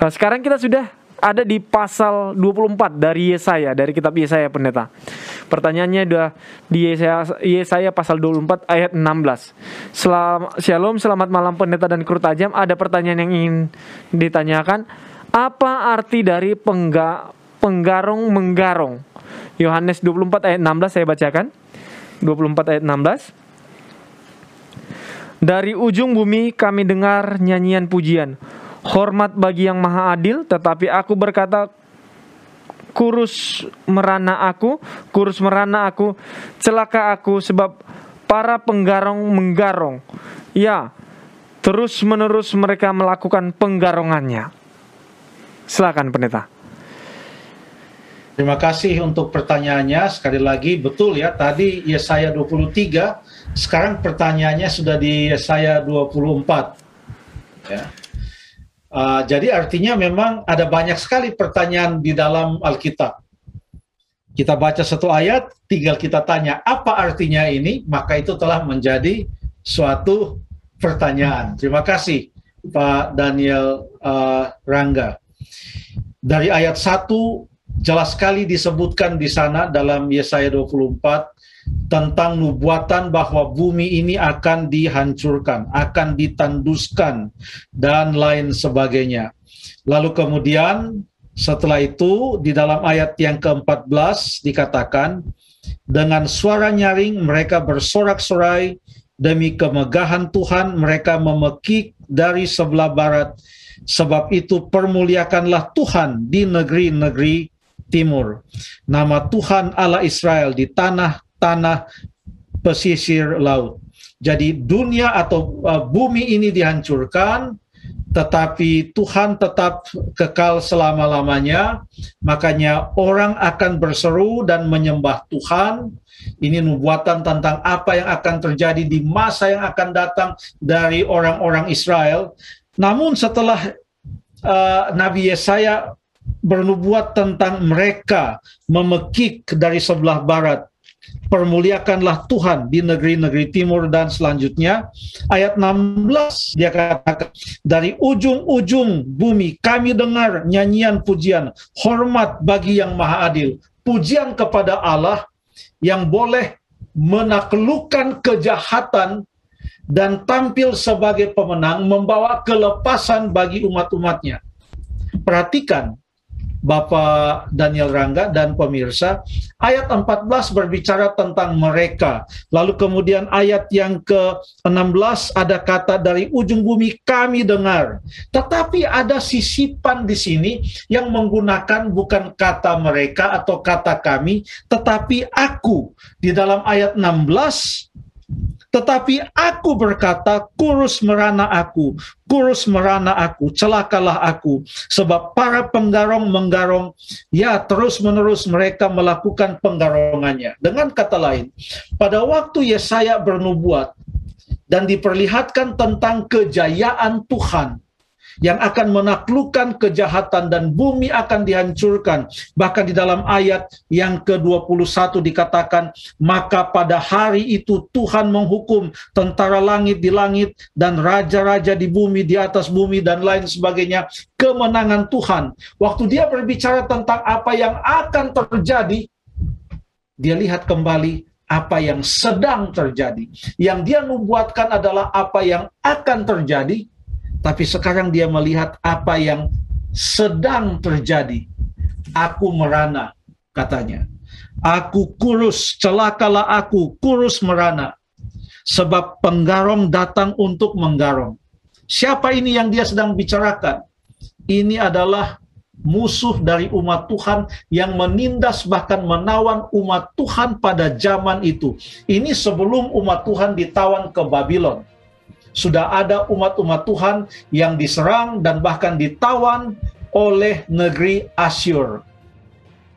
Nah, sekarang kita sudah ada di pasal 24 dari Yesaya, dari kitab Yesaya pendeta. Pertanyaannya udah di Yesaya, Yesaya pasal 24 ayat 16. Selam, Shalom, selamat malam pendeta dan kru tajam. Ada pertanyaan yang ingin ditanyakan. Apa arti dari pengga, penggarong menggarong? Yohanes 24 ayat 16 saya bacakan. 24 ayat 16. Dari ujung bumi kami dengar nyanyian pujian. Hormat bagi yang maha adil, tetapi aku berkata kurus merana aku, kurus merana aku, celaka aku sebab para penggarong menggarong. Ya, terus menerus mereka melakukan penggarongannya. Silakan pendeta. Terima kasih untuk pertanyaannya. Sekali lagi betul ya, tadi Yesaya 23, sekarang pertanyaannya sudah di Yesaya 24. Ya. Uh, jadi artinya memang ada banyak sekali pertanyaan di dalam Alkitab. Kita baca satu ayat, tinggal kita tanya apa artinya ini, maka itu telah menjadi suatu pertanyaan. Terima kasih Pak Daniel uh, Rangga. Dari ayat 1 jelas sekali disebutkan di sana dalam Yesaya 24 tentang nubuatan bahwa bumi ini akan dihancurkan, akan ditanduskan, dan lain sebagainya. Lalu kemudian setelah itu di dalam ayat yang ke-14 dikatakan, dengan suara nyaring mereka bersorak-sorai demi kemegahan Tuhan mereka memekik dari sebelah barat sebab itu permuliakanlah Tuhan di negeri-negeri timur nama Tuhan Allah Israel di tanah tanah pesisir laut. Jadi dunia atau uh, bumi ini dihancurkan, tetapi Tuhan tetap kekal selama-lamanya. Makanya orang akan berseru dan menyembah Tuhan. Ini nubuatan tentang apa yang akan terjadi di masa yang akan datang dari orang-orang Israel. Namun setelah uh, Nabi Yesaya bernubuat tentang mereka memekik dari sebelah barat permuliakanlah Tuhan di negeri-negeri timur dan selanjutnya. Ayat 16 dia katakan dari ujung-ujung bumi kami dengar nyanyian pujian hormat bagi yang maha adil pujian kepada Allah yang boleh menaklukkan kejahatan dan tampil sebagai pemenang membawa kelepasan bagi umat-umatnya. Perhatikan Bapak Daniel Rangga dan pemirsa. Ayat 14 berbicara tentang mereka. Lalu kemudian ayat yang ke-16 ada kata dari ujung bumi kami dengar. Tetapi ada sisipan di sini yang menggunakan bukan kata mereka atau kata kami, tetapi aku. Di dalam ayat 16 tetapi aku berkata, kurus merana aku, kurus merana aku, celakalah aku. Sebab para penggarong menggarong, ya terus menerus mereka melakukan penggarongannya. Dengan kata lain, pada waktu Yesaya bernubuat dan diperlihatkan tentang kejayaan Tuhan, yang akan menaklukkan kejahatan dan bumi akan dihancurkan. Bahkan di dalam ayat yang ke-21 dikatakan, maka pada hari itu Tuhan menghukum tentara langit di langit dan raja-raja di bumi, di atas bumi dan lain sebagainya. Kemenangan Tuhan. Waktu dia berbicara tentang apa yang akan terjadi, dia lihat kembali apa yang sedang terjadi. Yang dia membuatkan adalah apa yang akan terjadi, tapi sekarang dia melihat apa yang sedang terjadi. Aku merana, katanya. Aku kurus, celakalah aku, kurus merana. Sebab penggarong datang untuk menggarong. Siapa ini yang dia sedang bicarakan? Ini adalah musuh dari umat Tuhan yang menindas bahkan menawan umat Tuhan pada zaman itu. Ini sebelum umat Tuhan ditawan ke Babylon sudah ada umat-umat Tuhan yang diserang dan bahkan ditawan oleh negeri Asyur.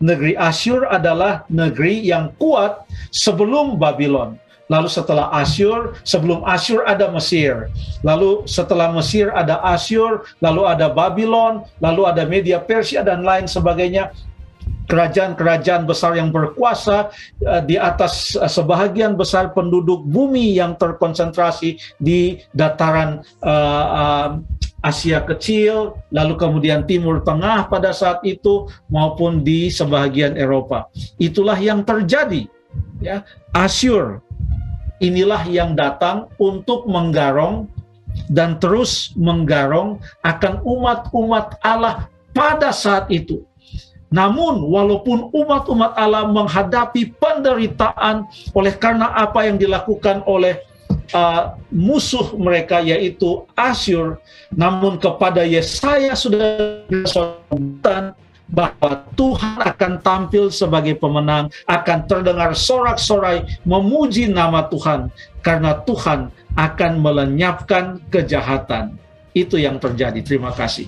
Negeri Asyur adalah negeri yang kuat sebelum Babylon. Lalu setelah Asyur, sebelum Asyur ada Mesir. Lalu setelah Mesir ada Asyur, lalu ada Babylon, lalu ada Media Persia dan lain sebagainya kerajaan-kerajaan besar yang berkuasa uh, di atas uh, sebahagian besar penduduk bumi yang terkonsentrasi di dataran uh, uh, Asia Kecil, lalu kemudian Timur Tengah pada saat itu maupun di sebagian Eropa. Itulah yang terjadi. Ya, Asyur inilah yang datang untuk menggarong dan terus menggarong akan umat-umat Allah pada saat itu. Namun walaupun umat-umat Allah menghadapi penderitaan oleh karena apa yang dilakukan oleh uh, musuh mereka yaitu Asyur, namun kepada Yesaya sudah disebutkan bahwa Tuhan akan tampil sebagai pemenang, akan terdengar sorak-sorai memuji nama Tuhan karena Tuhan akan melenyapkan kejahatan. Itu yang terjadi. Terima kasih.